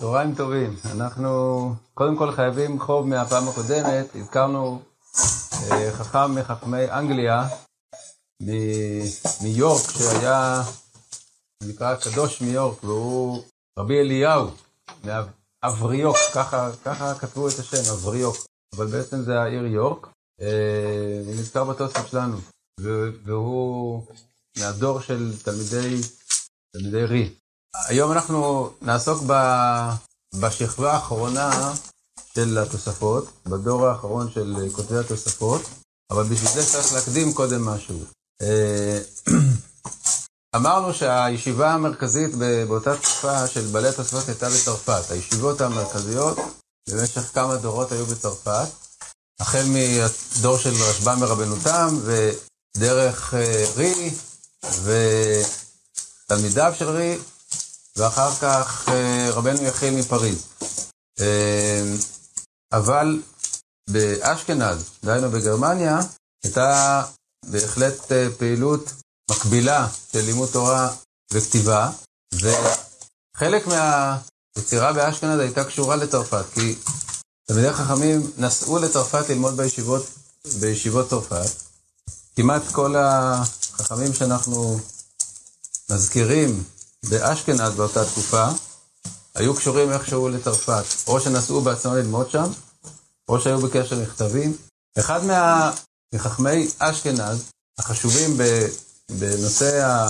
צהריים טובים. אנחנו קודם כל חייבים חוב מהפעם הקודמת. הזכרנו אה, חכם מחכמי אנגליה מיורק, שהיה, נקרא קדוש מיורק, והוא רבי אליהו מאבריוק, ככה, ככה כתבו את השם, אבריוק, אבל בעצם זה העיר יורק. אה, הוא נזכר בתוספות שלנו, והוא מהדור של תלמידי, תלמידי רי. היום אנחנו נעסוק ב, בשכבה האחרונה של התוספות, בדור האחרון של כותבי התוספות, אבל בשביל זה צריך להקדים קודם משהו. אה, אמרנו שהישיבה המרכזית באותה תקופה של בעלי התוספות הייתה בצרפת. הישיבות המרכזיות במשך כמה דורות היו בצרפת, החל מהדור של רשב"ם ורבנותם, ודרך אה, רי, ותלמידיו של רי, ואחר כך אה, רבנו יחיל מפריז. אה, אבל באשכנז, דהיינו בגרמניה, הייתה בהחלט אה, פעילות מקבילה של לימוד תורה וכתיבה, וחלק מהיצירה באשכנז הייתה קשורה לצרפת, כי תלמידי חכמים נסעו לצרפת ללמוד בישיבות, בישיבות צרפת. כמעט כל החכמים שאנחנו מזכירים באשכנז באותה תקופה, היו קשורים איכשהו לצרפת, או שנסעו בעצמם ללמוד שם, או שהיו בקשר מכתבים. אחד מה... מחכמי אשכנז החשובים בנושא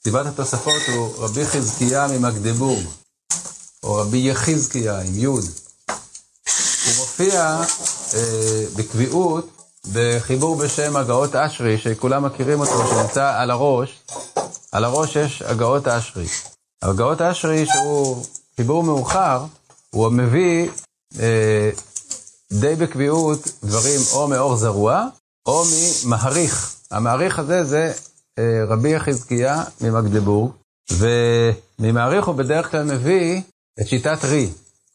כתיבת התוספות הוא רבי חזקיה ממקדבורג, או רבי יחזקיה עם יוד. הוא מופיע אה, בקביעות בחיבור בשם הגאות אשרי, שכולם מכירים אותו, שנמצא על הראש, על הראש יש הגאות אשרי. הגאות אשרי, שהוא חיבור מאוחר, הוא מביא אה, די בקביעות דברים או מאור זרוע, או ממעריך. המעריך הזה זה אה, רבי יחזקיה ממקדבורג, וממעריך הוא בדרך כלל מביא את שיטת רי.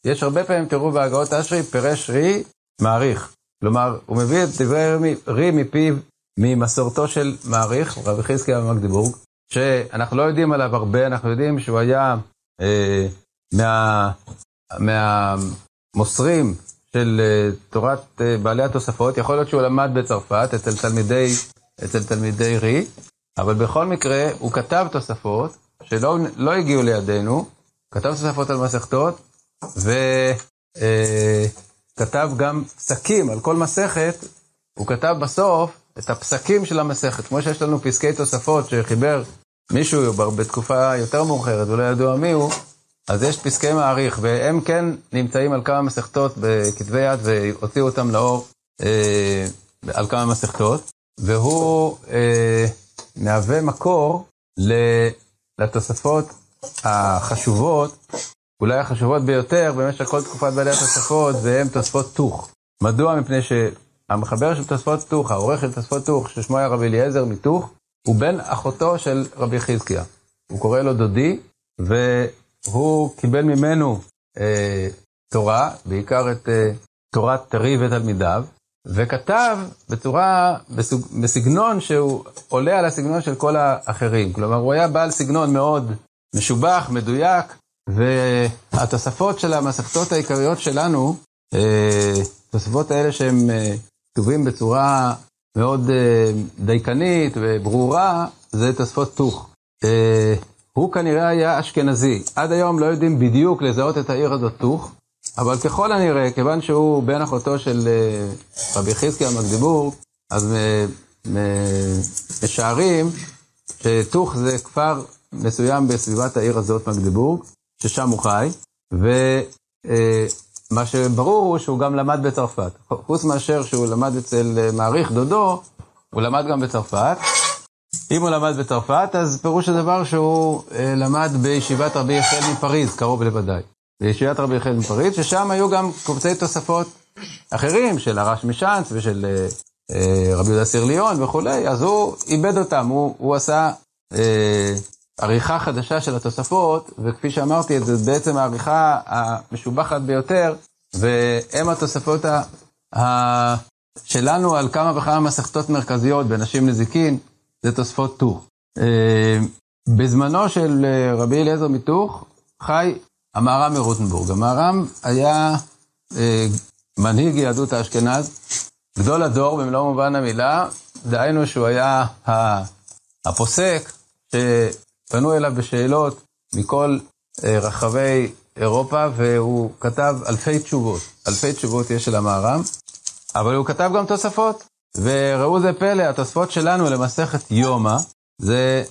יש הרבה פעמים, תראו בהגאות אשרי, פירש רי, מעריך. כלומר, הוא מביא את דברי רי מפיו, ממסורתו של מעריך, רבי חזקיה ממקדבורג, שאנחנו לא יודעים עליו הרבה, אנחנו יודעים שהוא היה אה, מה, מהמוסרים של אה, תורת אה, בעלי התוספות, יכול להיות שהוא למד בצרפת אצל תלמידי, אצל תלמידי רי, אבל בכל מקרה הוא כתב תוספות שלא לא הגיעו לידינו, כתב תוספות על מסכתות, וכתב אה, גם פסקים על כל מסכת, הוא כתב בסוף את הפסקים של המסכת, כמו שיש לנו פסקי תוספות שחיבר מישהו בתקופה יותר מאוחרת ולא ידוע מי הוא, אז יש פסקי מעריך, והם כן נמצאים על כמה מסכתות בכתבי יד והוציאו אותם לאור אה, על כמה מסכתות, והוא אה, מהווה מקור לתוספות החשובות, אולי החשובות ביותר במשך כל תקופת בעלי התוספות, והן תוספות תוך. מדוע? מפני שהמחבר של תוספות תוך, העורך של תוספות תוך, ששמו היה רבי אליעזר מתוך, הוא בן אחותו של רבי חזקיה. הוא קורא לו דודי, והוא קיבל ממנו אה, תורה, בעיקר את אה, תורת תרי ותלמידיו, וכתב בצורה, בסוג, בסגנון שהוא עולה על הסגנון של כל האחרים. כלומר, הוא היה בעל סגנון מאוד משובח, מדויק, והתוספות של המסכתות העיקריות שלנו, אה, התוספות האלה שהם אה, כתובים בצורה מאוד uh, דייקנית וברורה, זה תוספות טוך. Uh, הוא כנראה היה אשכנזי. עד היום לא יודעים בדיוק לזהות את העיר הזאת טוך, אבל ככל הנראה, כיוון שהוא בן אחותו של uh, רבי חזקיה מגדיבורג, אז משערים שטוך זה כפר מסוים בסביבת העיר הזאת, מגדיבורג, ששם הוא חי, ו... מה שברור הוא שהוא גם למד בצרפת. חוץ מאשר שהוא למד אצל אה, מעריך דודו, הוא למד גם בצרפת. אם הוא למד בצרפת, אז פירוש הדבר שהוא אה, למד בישיבת רבי יחיאל מפריז, קרוב לוודאי. בישיבת רבי יחיאל מפריז, ששם היו גם קובצי תוספות אחרים, של הרש משאנץ ושל אה, אה, רבי יהודה סירליון וכולי, אז הוא איבד אותם, הוא, הוא עשה אה, עריכה חדשה של התוספות, וכפי שאמרתי, זה בעצם העריכה המשובחת ביותר, והם התוספות ה... ה... שלנו על כמה וכמה מסכתות מרכזיות בנשים נזיקין, זה תוספות טוך. אה, בזמנו של אה, רבי אליעזר מתוך, חי המהר"ם מרוטנבורג. המהר"ם היה אה, מנהיג יהדות האשכנז, גדול הדור במלוא מובן המילה, דהיינו שהוא היה הפוסק שפנו אליו בשאלות מכל אה, רחבי אירופה, והוא כתב אלפי תשובות. אלפי תשובות יש של המהר"ם, אבל הוא כתב גם תוספות. וראו זה פלא, התוספות שלנו למסכת יומא, זה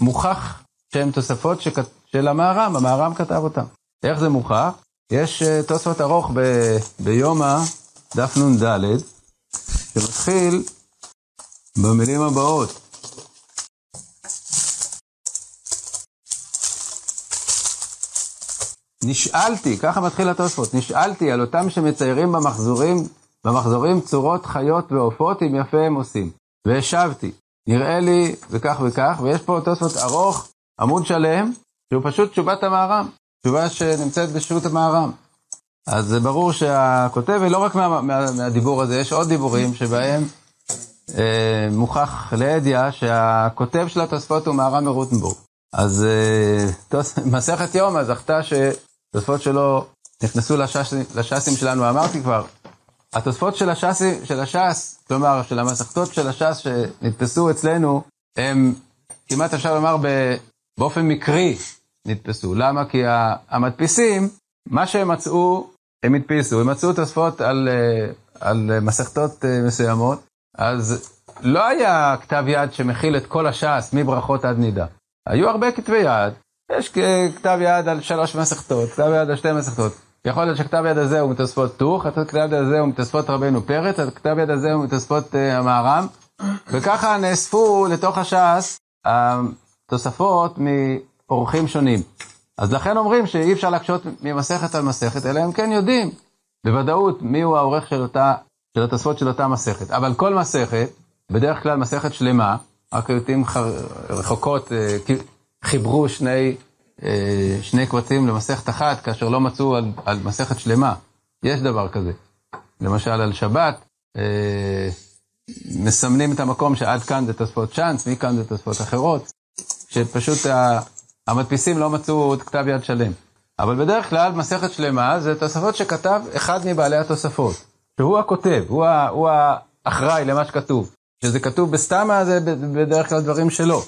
מוכח שהן תוספות שכ... של המהר"ם, המהר"ם כתב אותן. איך זה מוכח? יש uh, תוספות ארוך ב... ביומא, דף נ"ד, שמתחיל במילים הבאות. נשאלתי, ככה מתחיל התוספות, נשאלתי על אותם שמציירים במחזורים, במחזורים צורות חיות ועופות, אם יפה הם עושים. והשבתי, נראה לי וכך וכך, ויש פה תוספות ארוך, עמוד שלם, שהוא פשוט תשובת המהר"ם, תשובה שנמצאת בשו"ת המהר"ם. אז זה ברור שהכותב, ולא רק מה, מה, מהדיבור הזה, יש עוד דיבורים שבהם אה, מוכח לאדיה שהכותב של התוספות הוא מהר"ם מרוטנבורג. אז אה, תוס, מסכת יומא זכתה שתוספות שלו נכנסו לשש, לש"סים שלנו, אמרתי כבר, התוספות של, השסי, של הש"ס, כלומר של המסכתות של הש"ס שנתפסו אצלנו, הם כמעט אפשר לומר באופן מקרי נתפסו. למה? כי המדפיסים, מה שהם מצאו, הם הדפיסו. הם מצאו תוספות על, אה, על מסכתות אה, מסוימות, אז לא היה כתב יד שמכיל את כל הש"ס מברכות עד נידה. היו הרבה כתבי יד, יש כתב יד על שלוש מסכתות, כתב יד על שתי מסכתות. יכול להיות שכתב יד הזה הוא מתוספות טוך, הכתב יד הזה הוא מתוספות רבנו פרץ, הכתב יד הזה הוא מתוספות uh, המהר"ם, וככה נאספו לתוך הש"ס התוספות מאורחים שונים. אז לכן אומרים שאי אפשר להקשות ממסכת על מסכת, אלא הם כן יודעים בוודאות מיהו העורך של אותה, של התוספות של אותה מסכת. אבל כל מסכת, בדרך כלל מסכת שלמה, רק לעיתים רחוקות אה, חיברו שני אה, שני קבצים למסכת אחת, כאשר לא מצאו על, על מסכת שלמה. יש דבר כזה. למשל, על שבת, אה, מסמנים את המקום שעד כאן זה תוספות צ'אנס, מכאן זה תוספות אחרות, שפשוט המדפיסים לא מצאו כתב יד שלם. אבל בדרך כלל, מסכת שלמה זה תוספות שכתב אחד מבעלי התוספות, שהוא הכותב, הוא, ה, הוא האחראי למה שכתוב. שזה כתוב בסתמה זה בדרך כלל דברים שלו.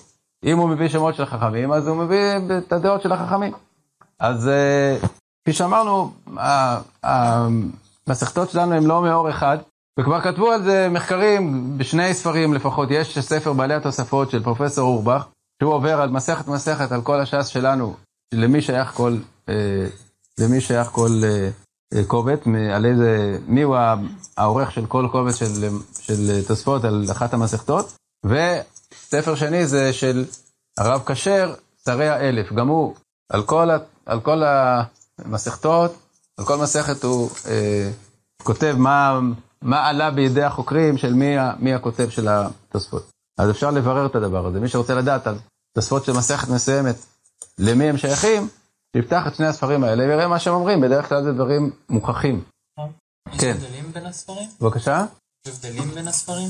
אם הוא מביא שמות של חכמים, אז הוא מביא את הדעות של החכמים. אז אה, כפי שאמרנו, המסכתות שלנו הן לא מאור אחד, וכבר כתבו על זה מחקרים בשני ספרים לפחות. יש ספר בעלי התוספות של פרופסור אורבך, שהוא עובר על מסכת מסכת על כל הש"ס שלנו, למי שייך כל, אה, למי שייך כל אה, קובץ, על איזה, מי הוא העורך של כל קובץ של, של תוספות על אחת המסכתות, ו... ספר שני זה של הרב כשר, שרי האלף. גם הוא, על כל, ה, על כל המסכתות, על כל מסכת הוא אה, כותב מה, מה עלה בידי החוקרים של מי, מי הכותב של התוספות. אז אפשר לברר את הדבר הזה. מי שרוצה לדעת על תוספות של מסכת מסוימת, למי הם שייכים, שיפתח את שני הספרים האלה ויראה מה שהם אומרים, בדרך כלל זה דברים מוכחים. יש כן. הבדלים בין הספרים? בבקשה? יש הבדלים בין הספרים?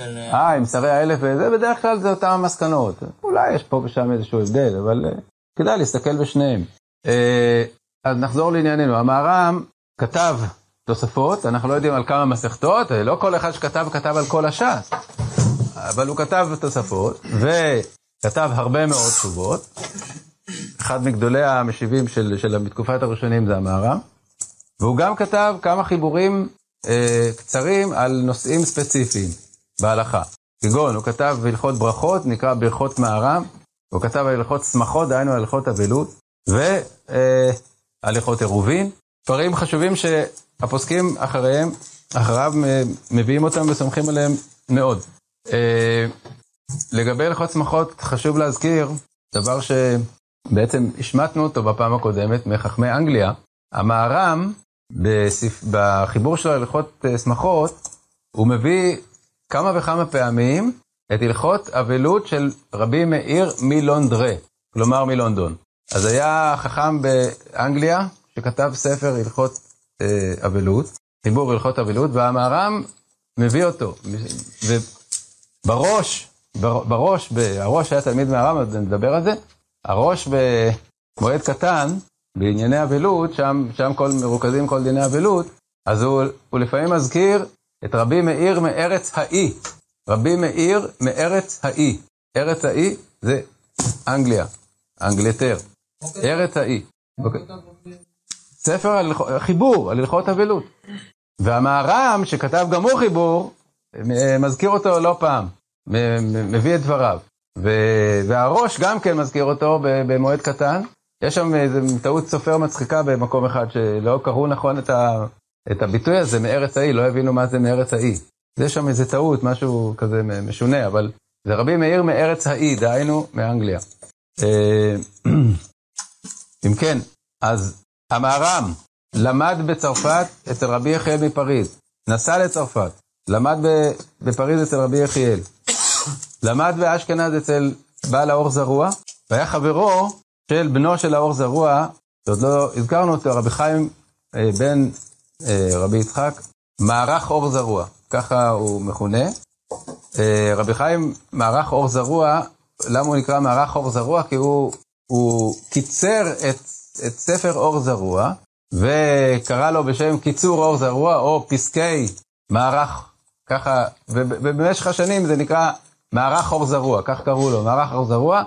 אה, עם שרי האלף וזה, בדרך כלל זה אותן המסקנות. אולי יש פה ושם איזשהו הבדל, אבל uh, כדאי להסתכל בשניהם. Uh, אז נחזור לענייננו. המהר"ם כתב תוספות, אנחנו לא יודעים על כמה מסכתות, לא כל אחד שכתב, כתב על כל הש"ס. אבל הוא כתב תוספות, וכתב הרבה מאוד תשובות. אחד מגדולי המשיבים של, של בתקופת הראשונים זה המהר"ם. והוא גם כתב כמה חיבורים אה, קצרים על נושאים ספציפיים. בהלכה. כגון, הוא כתב הלכות ברכות, נקרא ברכות מהר"ם, הוא כתב הלכות שמחות, דהיינו הלכות אבלות, והליכות אה, עירובין. דברים חשובים שהפוסקים אחריהם, אחריו מביאים אותם וסומכים עליהם מאוד. אה, לגבי הלכות שמחות, חשוב להזכיר דבר שבעצם השמטנו אותו בפעם הקודמת מחכמי אנגליה. המהר"ם, בחיבור שלו להלכות אה, שמחות, הוא מביא כמה וכמה פעמים את הלכות אבלות של רבי מאיר מלונדרה, כלומר מלונדון. אז היה חכם באנגליה שכתב ספר הלכות אה, אבלות, חיבור הלכות אבלות, והמהר"ם מביא אותו. ובראש, בראש, הראש היה תלמיד מהר"ם, אז נדבר על זה, הראש במועד קטן, בענייני אבלות, שם, שם כל, מרוכזים כל דיני אבלות, אז הוא, הוא לפעמים מזכיר את רבי מאיר מארץ האי. רבי מאיר מארץ האי. ארץ האי זה אנגליה, אנגלטר. ארץ האי. אוקיי. ספר על חיבור, על הלכות אבלות. והמהר"ם, שכתב גם הוא חיבור, מזכיר אותו לא פעם, מביא את דבריו. והראש גם כן מזכיר אותו במועד קטן. יש שם איזו טעות סופר מצחיקה במקום אחד, שלא קראו נכון את, ה, את הביטוי הזה מארץ האי, לא הבינו מה זה מארץ האי. יש שם איזו טעות, משהו כזה משונה, אבל זה רבי מאיר מארץ האי, דהיינו מאנגליה. אה, אם כן, אז המהר"ם למד בצרפת אצל רבי יחיאל מפריז, נסע לצרפת, למד בפריז אצל רבי יחיאל, למד באשכנז אצל בעל האור זרוע, והיה חברו של בנו של האור זרוע, שעוד לא הזכרנו אותו, רבי חיים אה, בן רבי יצחק, מערך אור זרוע, ככה הוא מכונה. אה, רבי חיים, מערך אור זרוע, למה הוא נקרא מערך אור זרוע? כי הוא, הוא קיצר את, את ספר אור זרוע, וקרא לו בשם קיצור אור זרוע, או פסקי מערך, ככה, ובמשך השנים זה נקרא מערך אור זרוע, כך קראו לו, מערך אור זרוע,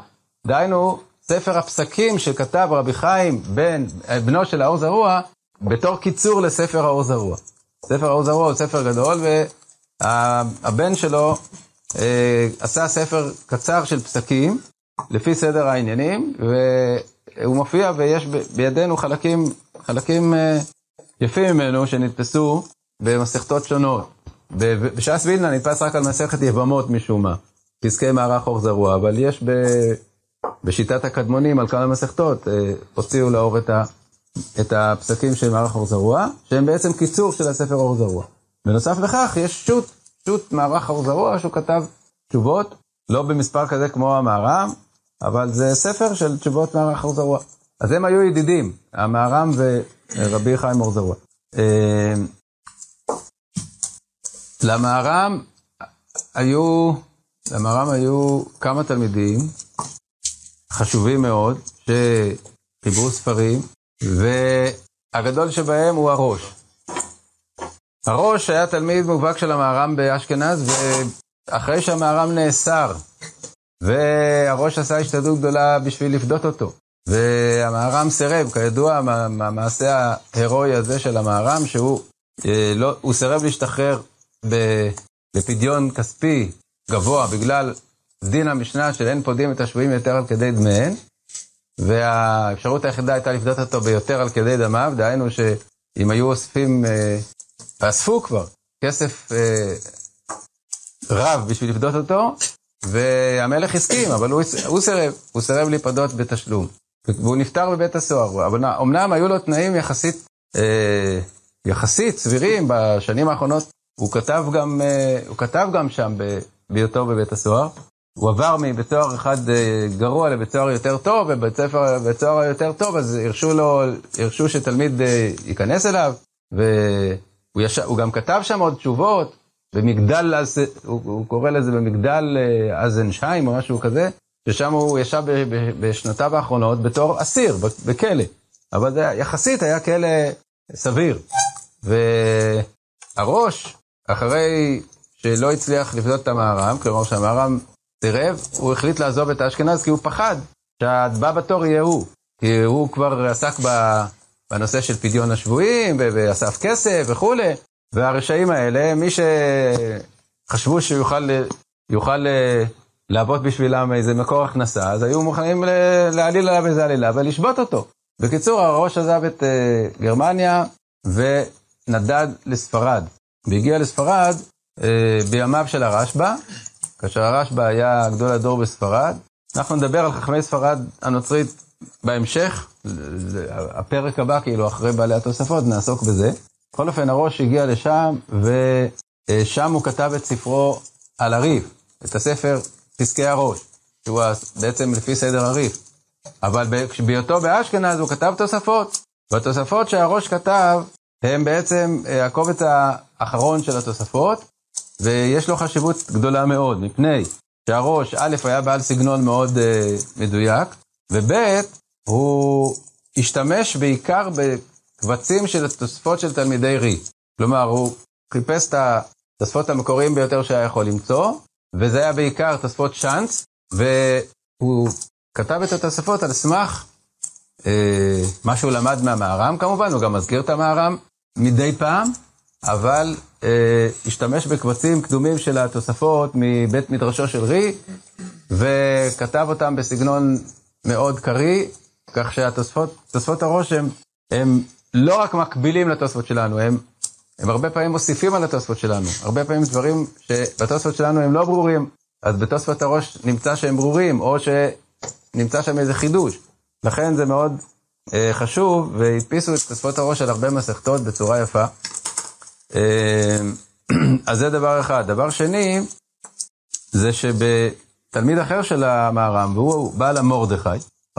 דהיינו, ספר הפסקים שכתב רבי חיים, בן, בנו של האור זרוע, בתור קיצור לספר האור זרוע. ספר האור זרוע הוא ספר גדול, והבן שלו אה, עשה ספר קצר של פסקים, לפי סדר העניינים, והוא מופיע ויש בידינו חלקים, חלקים אה, יפים ממנו שנתפסו במסכתות שונות. בש"ס וילנה נתפס רק על מסכת יבמות משום מה, פסקי מערך אור זרוע, אבל יש ב... בשיטת הקדמונים על כמה מסכתות, אה, הוציאו לאור את, ה... את הפסקים של מערך אור זרוע, שהם בעצם קיצור של הספר אור זרוע. בנוסף לכך יש שו"ת, שו"ת מערך אור זרוע, שהוא כתב תשובות, לא במספר כזה כמו המהר"ם, אבל זה ספר של תשובות מערך אור זרוע. אז הם היו ידידים, המהר"ם ורבי חיים אור זרוע. אה, למהר"ם היו, למהר"ם היו כמה תלמידים חשובים מאוד, שחיברו ספרים, והגדול שבהם הוא הראש. הראש היה תלמיד מובהק של המהר"ם באשכנז, ואחרי שהמהר"ם נאסר, והראש עשה השתדלות גדולה בשביל לפדות אותו. והמהר"ם סירב, כידוע, המעשה ההירואי הזה של המהר"ם, שהוא אה, לא, הוא סירב להשתחרר בפדיון כספי גבוה בגלל דין המשנה של אין פודים את השבויים יותר על כדי דמיהן, והאפשרות היחידה הייתה לפדות אותו ביותר על כדי דמיו, דהיינו שאם היו אוספים, אה, ואספו כבר כסף אה, רב בשביל לפדות אותו, והמלך הסכים, אבל הוא, הוא סירב, הוא סירב להיפדות בתשלום. והוא נפטר בבית הסוהר. אבל אמנם היו לו תנאים יחסית, אה, יחסית סבירים בשנים האחרונות. הוא כתב גם, אה, הוא כתב גם שם בהיותו בבית הסוהר. הוא עבר מבית סוהר אחד אה, גרוע לבית סוהר יותר טוב, ובבית סוהר היותר טוב, אז הרשו לו, הרשו שתלמיד אה, ייכנס אליו, והוא יש, גם כתב שם עוד תשובות, במגדל, הוא, הוא קורא לזה במגדל אזנשיים או משהו כזה, ששם הוא ישב בשנותיו האחרונות בתור אסיר, בכלא. אבל זה יחסית היה כלא סביר. והראש, אחרי שלא הצליח לבדות את המהר"ם, כלומר שהמהר"ם סירב, הוא החליט לעזוב את אשכנז כי הוא פחד שהבא בתור יהיה הוא. כי הוא כבר עסק בנושא של פדיון השבויים, ואסף כסף וכולי, והרשעים האלה, מי שחשבו שהוא יוכל, להוות בשבילם איזה מקור הכנסה, אז היו מוכנים להעליל עליו איזה עלילה ולשבות אותו. בקיצור, הראש עזב את uh, גרמניה ונדד לספרד. והגיע לספרד uh, בימיו של הרשב"א, כאשר הרשב"א היה גדול הדור בספרד. אנחנו נדבר על חכמי ספרד הנוצרית בהמשך, הפרק הבא, כאילו, אחרי בעלי התוספות, נעסוק בזה. בכל אופן, הראש הגיע לשם, ושם הוא כתב את ספרו על הריף, את הספר פסקי הראש, שהוא בעצם לפי סדר הריף. אבל בהיותו באשכנז הוא כתב תוספות, והתוספות שהראש כתב הם בעצם אה, הקובץ האחרון של התוספות, ויש לו חשיבות גדולה מאוד, מפני שהראש, א', היה בעל סגנון מאוד uh, מדויק, וב', הוא השתמש בעיקר בקבצים של התוספות של תלמידי רי. כלומר, הוא חיפש את התוספות המקוריים ביותר שהיה יכול למצוא, וזה היה בעיקר תוספות שאנץ, והוא כתב את התוספות על סמך אה, מה שהוא למד מהמהר"ם כמובן, הוא גם מזכיר את המהר"ם מדי פעם, אבל אה, השתמש בקבצים קדומים של התוספות מבית מדרשו של רי, וכתב אותם בסגנון מאוד קריא, כך שהתוספות הרושם הם לא רק מקבילים לתוספות שלנו, הם, הם הרבה פעמים מוסיפים על התוספות שלנו. הרבה פעמים דברים שבתוספות שלנו הם לא ברורים, אז בתוספות הראש נמצא שהם ברורים, או שנמצא שם איזה חידוש. לכן זה מאוד אה, חשוב, והדפיסו את תוספות הראש על הרבה מסכתות בצורה יפה. אה, אז זה דבר אחד. דבר שני, זה שבתלמיד אחר של המהר"ם, והוא בעל המורדכי,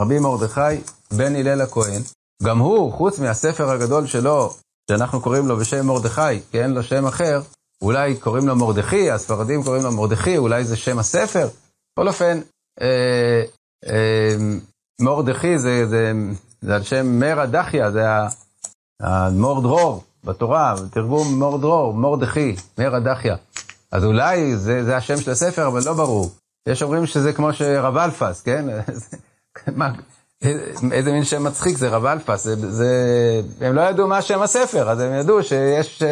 רבי מרדכי בן הלל הכהן, גם הוא, חוץ מהספר הגדול שלו, שאנחנו קוראים לו בשם מרדכי, כי אין לו שם אחר, אולי קוראים לו מרדכי, הספרדים קוראים לו מרדכי, אולי זה שם הספר. בכל אופן, אה, אה, מרדכי זה, זה, זה על שם מרא דחיא, זה המור דרור בתורה, תרגום מור דרור, מרדכי, מרא דחיא. אז אולי זה, זה השם של הספר, אבל לא ברור. יש אומרים שזה כמו שרב אלפס, כן? מה, איזה מין שם מצחיק זה רב אלפס, זה, זה, הם לא ידעו מה שם הספר, אז הם ידעו שיש, uh,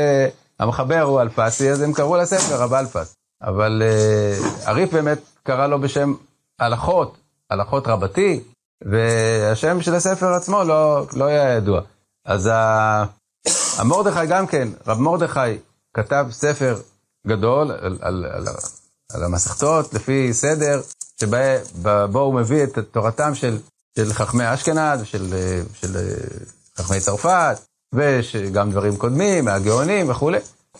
המחבר הוא אלפסי, אז הם קראו לספר רב אלפס. אבל uh, הריף באמת קרא לו בשם הלכות, הלכות רבתי, והשם של הספר עצמו לא, לא היה ידוע. אז המרדכי גם כן, רב מרדכי כתב ספר גדול על, על, על, על המסכתות לפי סדר, שבו הוא מביא את תורתם של, של חכמי אשכנז ושל של חכמי צרפת, וגם דברים קודמים, מהגאונים וכולי.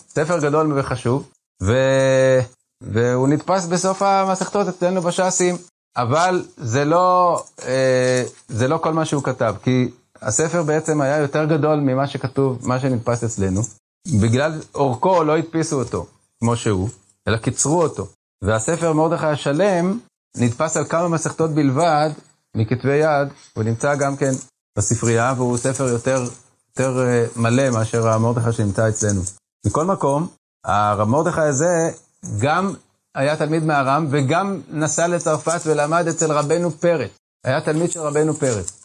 ספר גדול וחשוב, ו... והוא נתפס בסוף המסכתות אצלנו בש"סים, אבל זה לא, אה, זה לא כל מה שהוא כתב, כי הספר בעצם היה יותר גדול ממה שכתוב, מה שנתפס אצלנו. בגלל אורכו לא הדפיסו אותו כמו שהוא, אלא קיצרו אותו. והספר מרדכי השלם נדפס על כמה מסכתות בלבד מכתבי יד, הוא נמצא גם כן בספרייה, והוא ספר יותר, יותר אה, מלא מאשר המרדכי שנמצא אצלנו. מכל מקום, הרב מרדכי הזה גם היה תלמיד מהר"ם, וגם נסע לצרפת ולמד אצל רבנו פרץ. היה תלמיד של רבנו פרץ.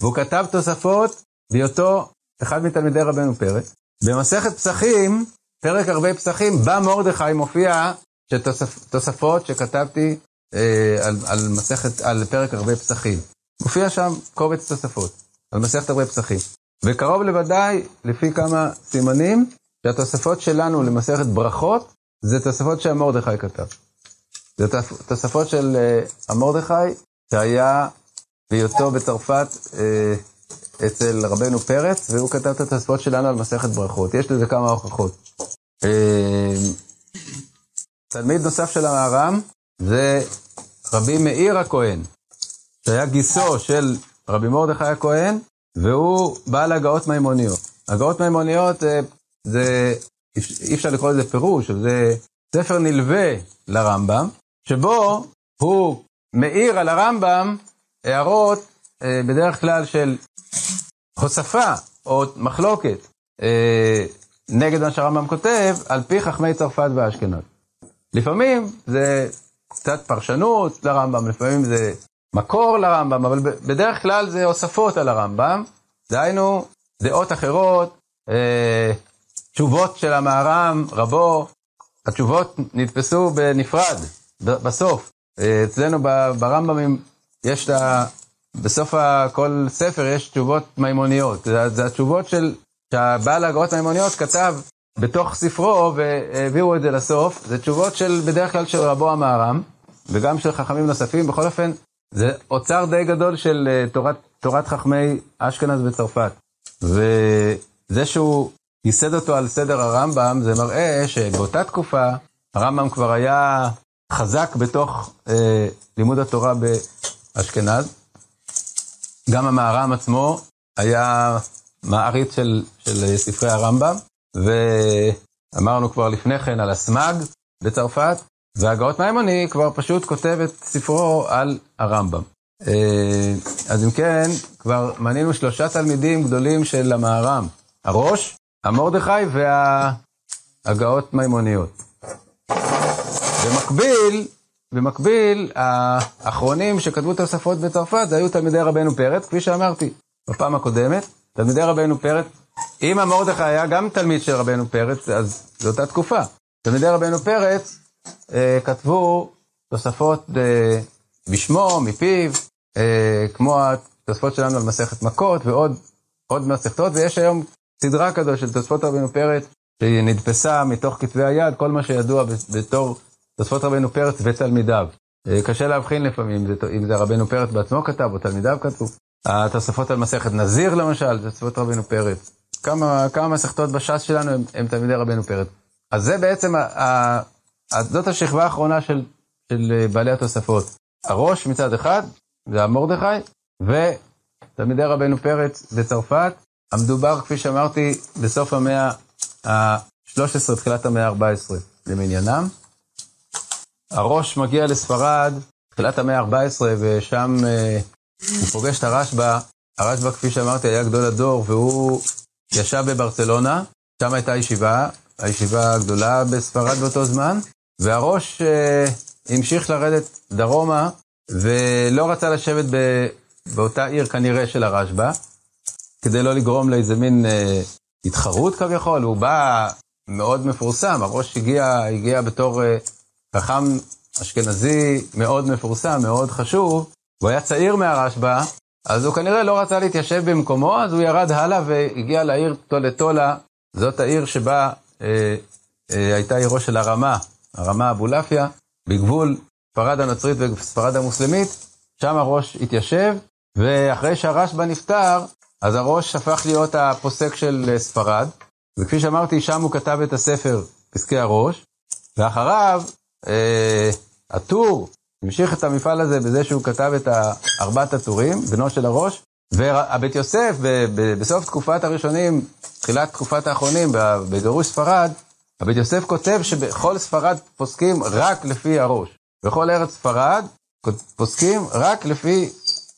והוא כתב תוספות בהיותו אחד מתלמידי רבנו פרץ. במסכת פסחים, פרק הרבה פסחים, בא מרדכי מופיע שתוספות שכתבתי אה, על, על מסכת, על פרק הרבה פסחים. מופיע שם קובץ תוספות, על מסכת הרבה פסחים. וקרוב לוודאי, לפי כמה סימנים, שהתוספות שלנו למסכת ברכות, זה תוספות שהמרדכי כתב. זה תוספות של uh, המרדכי, שהיה בהיותו בצרפת uh, אצל רבנו פרץ, והוא כתב את התוספות שלנו על מסכת ברכות. יש לזה כמה הוכחות. Uh, תלמיד נוסף של המהר"ם זה רבי מאיר הכהן, שהיה גיסו של רבי מרדכי הכהן, והוא בעל הגאות מימוניות. הגאות מימוניות זה, אי אפשר לקרוא לזה פירוש, זה ספר נלווה לרמב"ם, שבו הוא מאיר על הרמב"ם הערות בדרך כלל של הוספה או מחלוקת נגד מה שהרמב"ם כותב, על פי חכמי צרפת ואשכנז. לפעמים זה קצת פרשנות לרמב"ם, לפעמים זה מקור לרמב"ם, אבל בדרך כלל זה הוספות על הרמב"ם, דהיינו דעות אחרות, אה, תשובות של המהר"ם, רבו, התשובות נתפסו בנפרד, בסוף. אה, אצלנו ברמב"מים יש את ה... בסוף כל ספר יש תשובות מימוניות. זה, זה התשובות של, שהבעל האגרות מימוניות כתב בתוך ספרו והעבירו את זה לסוף, זה תשובות של, בדרך כלל של רבו המהר"ם, וגם של חכמים נוספים, בכל אופן, זה אוצר די גדול של אה, תורת, תורת חכמי אשכנז וצרפת. וזה שהוא ייסד אותו על סדר הרמב"ם, זה מראה שבאותה תקופה הרמב"ם כבר היה חזק בתוך אה, לימוד התורה באשכנז. גם המהר"ם עצמו היה מעריץ של, של ספרי הרמב"ם, ואמרנו כבר לפני כן על הסמ"ג בצרפת, והגאות מימוני כבר פשוט כותב את ספרו על הרמב"ם. אה, אז אם כן, כבר מנינו שלושה תלמידים גדולים של המהר"ם, הראש, המרדכי והגאות מימוניות. במקביל, במקביל, האחרונים שכתבו תוספות בצרפת, זה היו תלמידי רבנו פרץ, כפי שאמרתי בפעם הקודמת. תלמידי רבנו פרץ, אם המרדכי היה גם תלמיד של רבנו פרץ, אז זו אותה תקופה. תלמידי רבנו פרץ אה, כתבו תוספות אה, בשמו, מפיו, אה, כמו התוספות שלנו על מסכת מכות ועוד עוד מסכתות, ויש היום סדרה כזו של תוספות רבנו פרץ, שהיא נדפסה מתוך כתבי היד, כל מה שידוע בתור תוספות רבנו פרץ ותלמידיו. אה, קשה להבחין לפעמים אם זה רבנו פרץ בעצמו כתב או תלמידיו כתבו. התוספות על מסכת נזיר למשל, זה תוספות רבנו פרץ. כמה, כמה מסכתות בש"ס שלנו הם, הם תלמידי רבנו פרץ. אז זה בעצם, ה, ה, ה, זאת השכבה האחרונה של, של אה, בעלי התוספות. הראש מצד אחד, זה המרדכי, ותלמידי רבנו פרץ בצרפת. המדובר, כפי שאמרתי, בסוף המאה ה-13, תחילת המאה ה-14 למניינם. הראש מגיע לספרד, תחילת המאה ה-14, ושם אה, הוא פוגש את הרשב"א. הרשב"א, כפי שאמרתי, היה גדול הדור, והוא ישב בברצלונה, שם הייתה ישיבה, הישיבה הגדולה בספרד באותו זמן, והראש אה, המשיך לרדת דרומה, ולא רצה לשבת ב, באותה עיר כנראה של הרשב"א, כדי לא לגרום לאיזה מין אה, התחרות כביכול, הוא בא מאוד מפורסם, הראש הגיע, הגיע בתור אה, חכם אשכנזי מאוד מפורסם, מאוד חשוב, הוא היה צעיר מהרשב"א, אז הוא כנראה לא רצה להתיישב במקומו, אז הוא ירד הלאה והגיע לעיר טולטולה, זאת העיר שבה אה, אה, הייתה עירו של הרמה, הרמה אבולעפיה, בגבול ספרד הנוצרית וספרד המוסלמית, שם הראש התיישב, ואחרי שהרשב"א נפטר, אז הראש הפך להיות הפוסק של ספרד, וכפי שאמרתי, שם הוא כתב את הספר פסקי הראש, ואחריו, אה, הטור המשיך את המפעל הזה בזה שהוא כתב את ארבעת הטורים, בנו של הראש, והבית יוסף, בסוף תקופת הראשונים, תחילת תקופת האחרונים, בגירוש ספרד, הבית יוסף כותב שבכל ספרד פוסקים רק לפי הראש. בכל ארץ ספרד פוסקים רק לפי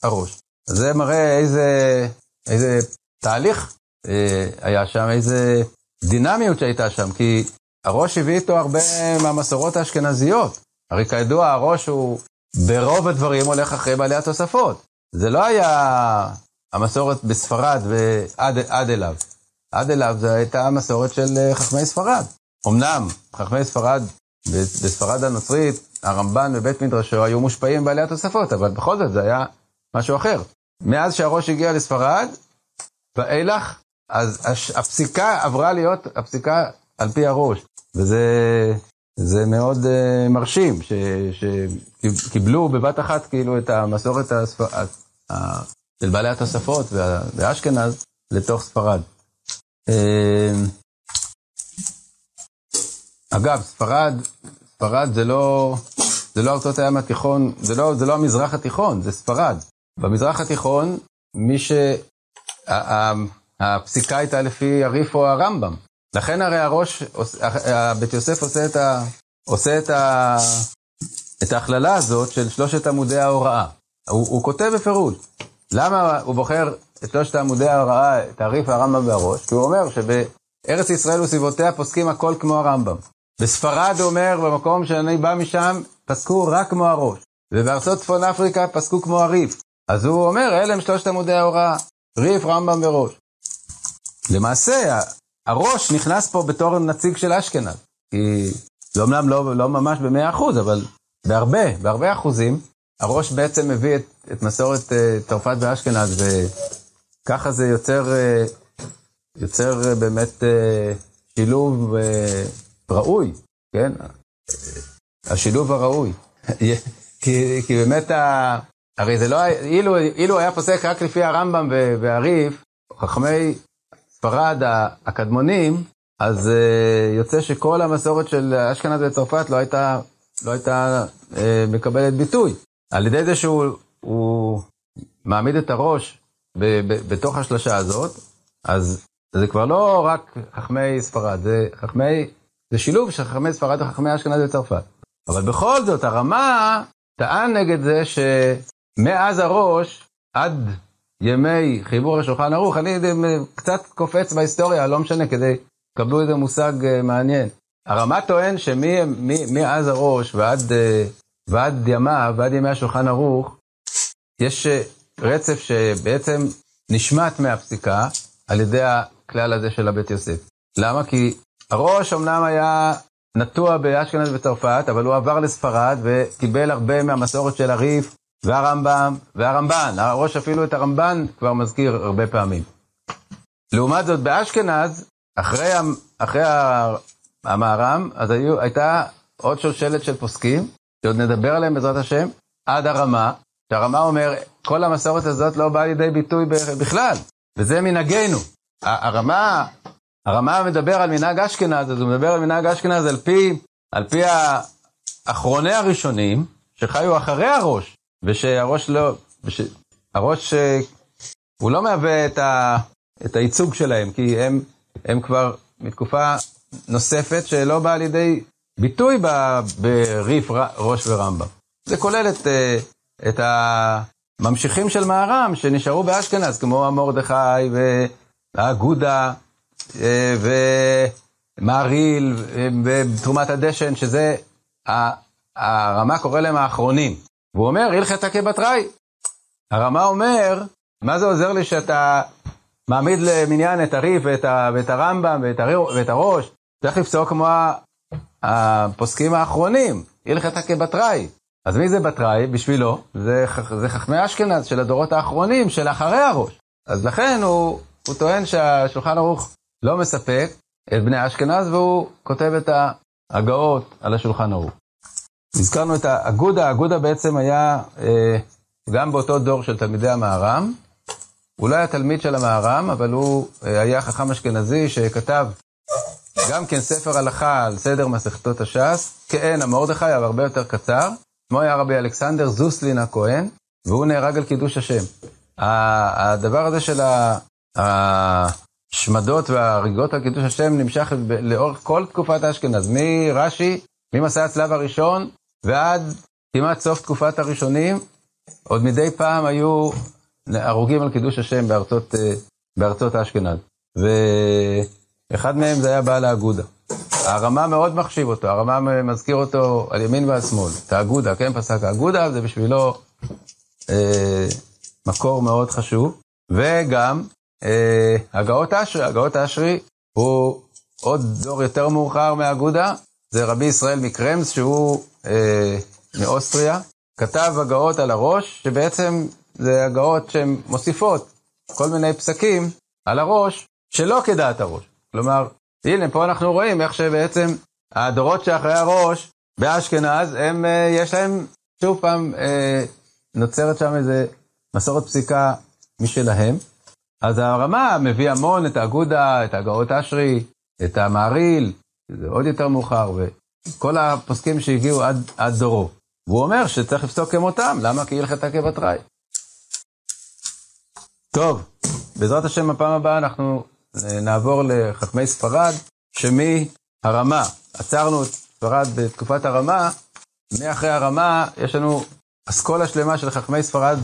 הראש. זה מראה איזה, איזה תהליך אה, היה שם, איזה דינמיות שהייתה שם, כי הראש הביא איתו הרבה מהמסורות האשכנזיות. הרי כידוע, הראש הוא ברוב הדברים הולך אחרי בעלי התוספות. זה לא היה המסורת בספרד ועד עד אליו. עד אליו זו הייתה המסורת של אה, חכמי ספרד. אמנם, חכמי ספרד, בספרד הנוצרית, הרמב"ן ובית מדרשו היו מושפעים בעלי התוספות, אבל בכל זאת זה היה משהו אחר. מאז שהראש הגיע לספרד, ואילך, אז הפסיקה עברה להיות הפסיקה על פי הראש. וזה זה מאוד uh, מרשים, שקיבלו בבת אחת כאילו את המסורת הספ... של בעלי התוספות ואשכנז לתוך ספרד. Uh, אגב, ספרד, ספרד זה לא, זה לא ארצות הים התיכון, זה לא, זה לא המזרח התיכון, זה ספרד. במזרח התיכון, מי ש... הפסיקה הייתה לפי הריף או הרמב"ם. לכן הרי הראש, בית יוסף עושה את, ה, עושה את, ה, את ההכללה הזאת של שלושת עמודי ההוראה. הוא, הוא כותב בפירוש. למה הוא בוחר את שלושת עמודי ההוראה, תעריף הרמב"ם והראש? כי הוא אומר שבארץ ישראל וסביבותיה פוסקים הכל כמו הרמב"ם. בספרד הוא אומר, במקום שאני בא משם, פסקו רק כמו הראש. ובארצות צפון אפריקה פסקו כמו הריף. אז הוא אומר, אלה הם שלושת עמודי ההוראה, ריף, רמב"ם וראש. למעשה, הראש נכנס פה בתור נציג של אשכנז. כי זה אומנם לא, לא ממש במאה אחוז, אבל בהרבה, בהרבה אחוזים, הראש בעצם מביא את, את מסורת uh, צרפת ואשכנז, וככה זה יוצר, uh, יוצר uh, באמת שילוב ראוי, כן? השילוב הראוי. כי, כי באמת, ה... הרי זה לא, אילו, אילו היה פוסק רק לפי הרמב"ם והריף, חכמי ספרד הקדמונים, אז uh, יוצא שכל המסורת של אשכנז וצרפת לא הייתה, לא הייתה uh, מקבלת ביטוי. על ידי זה שהוא מעמיד את הראש ב, ב, בתוך השלושה הזאת, אז זה כבר לא רק חכמי ספרד, זה חכמי, זה שילוב של חכמי ספרד וחכמי אשכנז וצרפת. אבל בכל זאת, הרמה טען נגד זה ש... מאז הראש עד ימי חיבור השולחן ערוך, אני קצת קופץ בהיסטוריה, לא משנה, כדי קבלו איזה מושג אה, מעניין. הרמ"א טוען שמאז הראש ועד, אה, ועד ימיו, ועד ימי השולחן ערוך, יש אה, רצף שבעצם נשמט מהפסיקה על ידי הכלל הזה של הבית יוסף. למה? כי הראש אמנם היה נטוע באשכנז וצרפת, אבל הוא עבר לספרד וקיבל הרבה מהמסורת של הריף והרמב"ם והרמב"ן. הראש אפילו את הרמב"ן כבר מזכיר הרבה פעמים. לעומת זאת, באשכנז, אחרי, אחרי המהר"ם, אז היו, הייתה עוד שושלת של פוסקים, שעוד נדבר עליהם בעזרת השם, עד הרמה, שהרמה אומר, כל המסורת הזאת לא באה לידי ביטוי בכלל, וזה מנהגנו. הרמה, הרמה מדבר על מנהג אשכנז, אז הוא מדבר על מנהג אשכנז על פי, על פי האחרוני הראשונים, שחיו אחרי הראש, ושהראש לא, הראש, אה, הוא לא מהווה את, ה, את הייצוג שלהם, כי הם, הם כבר מתקופה נוספת שלא באה לידי ביטוי בריף ראש ורמב"ם. זה כולל את, אה, את הממשיכים של מהר"ם שנשארו באשכנז, כמו המרדכי והאגודה אה, ומעריל ותרומת הדשן, שזה, הרמה קורא להם האחרונים. והוא אומר, הלכתה כבתראי. הרמה אומר, מה זה עוזר לי שאתה מעמיד למניין את הריף ואת, ה, ואת הרמב"ם ואת, הר, ואת הראש? צריך לפסוק כמו הפוסקים האחרונים, הלכתה כבתראי. אז מי זה בתראי? בשבילו, זה, זה חכמי אשכנז של הדורות האחרונים, של אחרי הראש. אז לכן הוא, הוא טוען שהשולחן ערוך לא מספק את בני אשכנז, והוא כותב את ההגאות על השולחן ערוך. הזכרנו את האגודה, האגודה בעצם היה אה, גם באותו דור של תלמידי המהר"ם. הוא לא היה תלמיד של המהר"ם, אבל הוא אה, היה חכם אשכנזי שכתב גם כן ספר הלכה על סדר מסכתות הש"ס, כעין המרדכי, אבל הרבה יותר קצר. שמו היה רבי אלכסנדר זוסלין הכהן, והוא נהרג על קידוש השם. הדבר הזה של ההשמדות וההריגות על קידוש השם נמשך לאורך כל תקופת אשכנז, מרש"י, ממסע הצלב הראשון ועד כמעט סוף תקופת הראשונים, עוד מדי פעם היו הרוגים על קידוש השם בארצות, אה, בארצות אשכנז. ואחד מהם זה היה בעל האגודה. הרמה מאוד מחשיב אותו, הרמה מזכיר אותו על ימין ועל שמאל. את האגודה, כן, פסק האגודה, זה בשבילו אה, מקור מאוד חשוב. וגם אה, הגאות אשרי, הגאות אשרי הוא עוד דור יותר מאוחר מהאגודה, זה רבי ישראל מקרמס, שהוא אה, מאוסטריה, כתב הגאות על הראש, שבעצם זה הגאות שהן מוסיפות כל מיני פסקים על הראש, שלא כדעת הראש. כלומר, הנה, פה אנחנו רואים איך שבעצם הדורות שאחרי הראש באשכנז, הם, אה, יש להם, שוב פעם, אה, נוצרת שם איזה מסורת פסיקה משלהם. אז הרמה מביא המון את האגודה, את הגאות אשרי, את המעריל, זה עוד יותר מאוחר, וכל הפוסקים שהגיעו עד, עד דורו. והוא אומר שצריך לפסוק כמותם, למה? כי הלכתה כבתראי. טוב, בעזרת השם, בפעם הבאה אנחנו אה, נעבור לחכמי ספרד, שמהרמה, עצרנו את ספרד בתקופת הרמה, מאחרי הרמה יש לנו אסכולה שלמה של חכמי ספרד